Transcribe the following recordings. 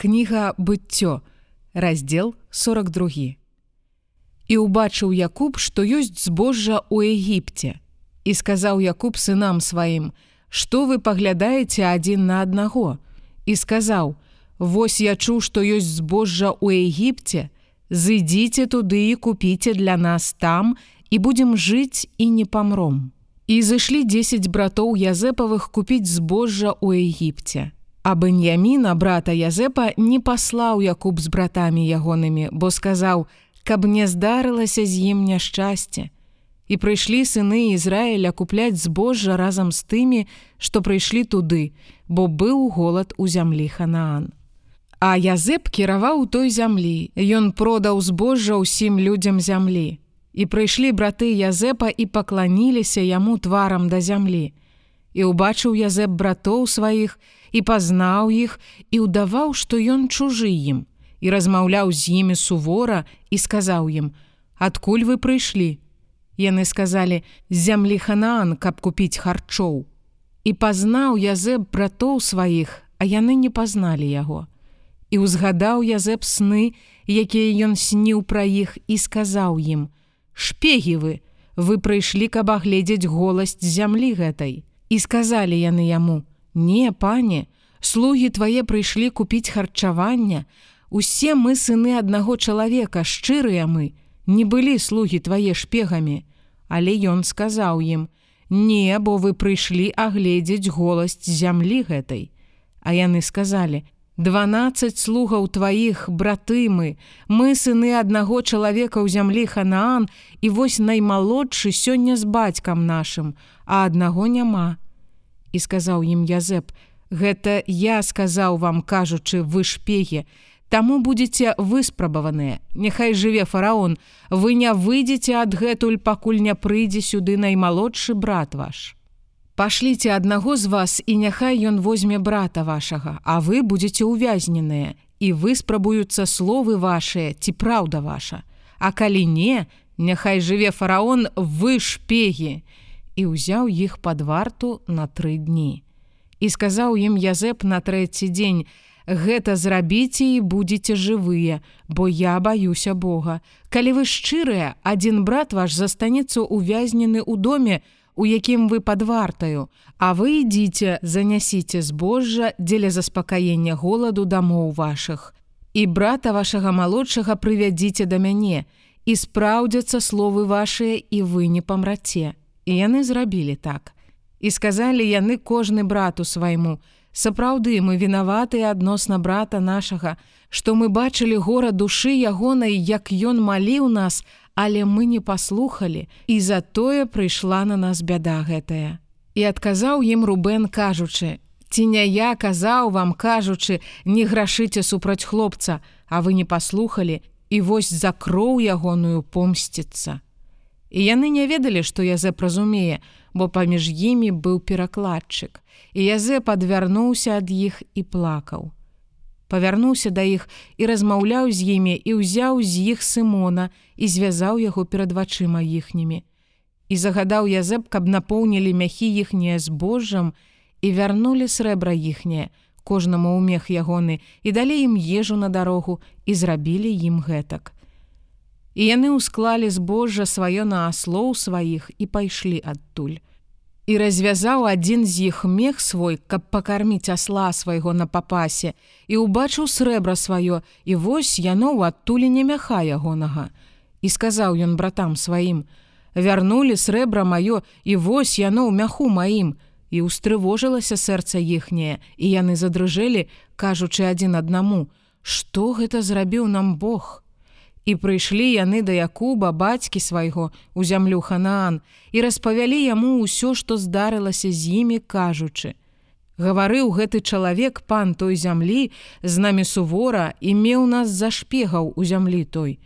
Кніга быццё, раздзел 42. І ўбачыў Якуб, што ёсць збожжа ў Егіпце. І сказаў Якуб сынам сваім: « Што вы паглядаеце адзін на аднаго? І сказаў: « Вось я чуў, што ёсць збожжа ў Егіпце, Зыдзіце туды і купіце для нас там і будзем жыць і не памром. І зышлі 10 братоў Язэпавых купіць збожжа ў Егіпце. А Бэньяміна брата Язэпа не паслаў Якуб з братамі ягонымі, бо сказаў: « Каб не здарылася з ім няшчасце. І прыйшлі сыны Ізраіля купляць збожжа разам з тымі, што прыйшлі туды, бо быў голад у зямлі Ханаан. А Язэп кіраваў той зямлі. Ён продаў збожжа ўсім людзям зямлі. І прыйшлі браты Язэпа і пакланіліся яму тварам да зямлі. І ўбачыў Язэп братоў сваіх і пазнаў іх і ўдаваў, што ён чужы ім і размаўляў з імі сувора і сказаў ім: « Адкуль вы прыйшлі? Яны сказалі: з зямлі Ханаан, каб купіць харчоў. І пазнаў Язэп братоў сваіх, а яны не пазналі яго і ўзгадаў Язэп сны, якія ён сніў пра іх і сказаў ім: « Шпегі вы, вы прыйшлі, каб агледзець голасць зямлі гэтай. І сказалі яны яму: « Не, пане, слугі твае прыйшлі купіць харчавання. Усе мы сыны аднаго чалавека, шчырыя мы, не былі слугі твае шпегамі. Але ён сказаў ім: « Не, бо вы прыйшлі агледзець голасць зямлі гэтай. А яны сказалі: « 12 слугаў тваіх браты мы, мы сыны аднаго чалавека ў зямлі Ханаан і вось наймалодшы сёння з бацькам нашым, а аднаго няма. І сказаў ім Язэп: Гэта я сказаў вам, кажучы, вы шпеге, Таму будзеце выспрабаваныя. Няхай жыве фараон, вы не выйдзеце адгэтуль, пакуль не прыйдзе сюды наймалодшы брат ваш. Пашліце аднаго з вас і няхай ён возьме брата вашага, а вы будзеце ўвязненыя і выспрабуюцца словы вашыя ці праўда ваша. А калі не, няхай жыве фараон вы шпегі і ўзяў іх пад варту на тры дні. І сказаў ім Язэп на трэці дзень: Гэта зрабіце і будзеце жывыя, бо я баюся Бога. Калі вы шчырыя, адзін брат ваш застанецца увязнены ў доме, у якім вы пад вартаю, А вы ідзіце, занясіце збожжа дзеля заспакаення голаду дамоў вашых. І брата вашага малодшага прывядзіце да мяне, і спраўдзяцца словы вашыя і вы не памраце. І яны зрабілі так. І сказалі яны кожны брату свайму: Сапраўды мы вінаватыя адносна брата нашага, што мы бачылі гора душы ягонай, як ён маліў нас, але мы не паслухали і затое прыйшла на нас бяда гэтая. І адказаў ім Рубен кажучы: Ці не я казаў вам кажучы, не грашыце супраць хлопца, а вы не паслухали і вось за кроў ягоную помсціцца. І яны не ведалі, што Язэ празумее, бо паміж імі быў перакладчык. І Язэ падвярнуўся ад іх і плакаў павярнуўся да іх і размаўляў з імі і ўзяў з іх сымона і звязаў яго перад вачыма іхнімі. І загадаў язэб, каб напоўнілі мяхі іхнія збожжам і вярнулі срэбра іхняе, кожнаму ўмех ягоны і далі ім ежу на дарогу і зрабілі ім гэтак. І яны ўсклалі збожжа сваё на аслоў сваіх і пайшлі адтуль і развязаў адзін з іх мех свой, каб пакарміць асла свайго на папасе і ўбачыў срэбра сваё і вось яно ў адтуліне мяха ягонага. І сказаў ён братам сваім: вярнулі срэбра маё і вось яно ў мяху маім і ўстрывожылася сэрца іхняе і яны задрыжэлі, кажучы адзін аднаму: Што гэта зрабіў нам Бог? І прыйшлі яны да Якуба бацькі свайго у зямлю Ханаан і распавялі яму ўсё, што здарылася з імі, кажучы: Гаварыў гэты чалавек пан той зямлі з намі сувора і меў нас за шпегаў у зямлі той.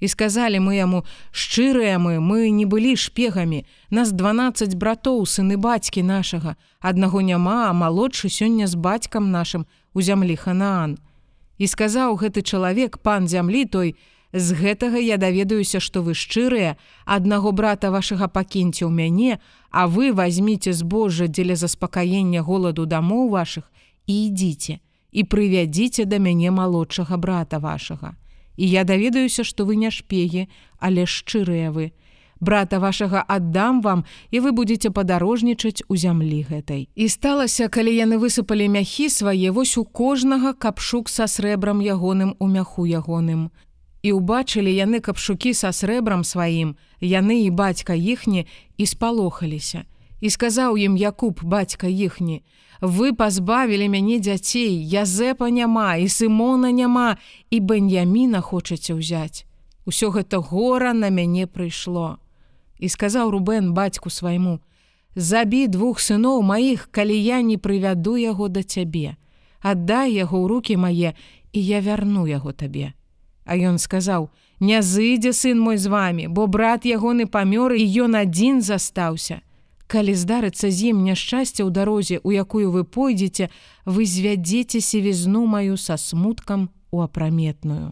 І сказалі мы яму: шчырыя мы, мы не былі шпегамі, нас 12 братоў сыны бацькі нашага, аднаго няма, а малодшы сёння з бацькам нашым у зямлі Ханаан. І сказаў гэты чалавек пан зямлі той, З гэтага я даведаюся, што вы шчырыя, аднаго брата вашага пакіньце ў мяне, а вы возьміце збожжа дзеля заспакаення голаду дамоў вашых і ідзіце. і прывядзіце да мяне малодшага брата вашага. І я даведаюся, што вы не шпегі, але шчырыя вы. Брата вашага аддам вам, і вы будзеце падарожнічаць у зямлі гэтай. І сталася, калі яны высыпалі мяхі свае вось у кожнага капшук са срэбрам ягоным у мяху ягоным. І ўбачылі яны капшукі са срэбрам сваім, яны і бацька іхні і спалохаліся. І сказаў ім Якуб бацька іхні: Вы пазбавілі мяне дзяцей, Язэпа няма і Сымона няма і Бэньяміна хочаце ўзяць. Усё гэта гора на мяне прыйшло. І сказаў Рубен бацьку свайму: Забі двух сыноў маіх, калі я не прывяду яго да цябе. Аддай яго ў руки мае, і я вярну яго табе. А ён сказаў: « Не зыдзе сын мой з вами, бо брат ягоны памёр і ён адзін застаўся. Калі здарыцца з ім няшчасце ў дарозе, у якую вы пойдзеце, вы звядзеце севізну маю са смуткам у апраметную.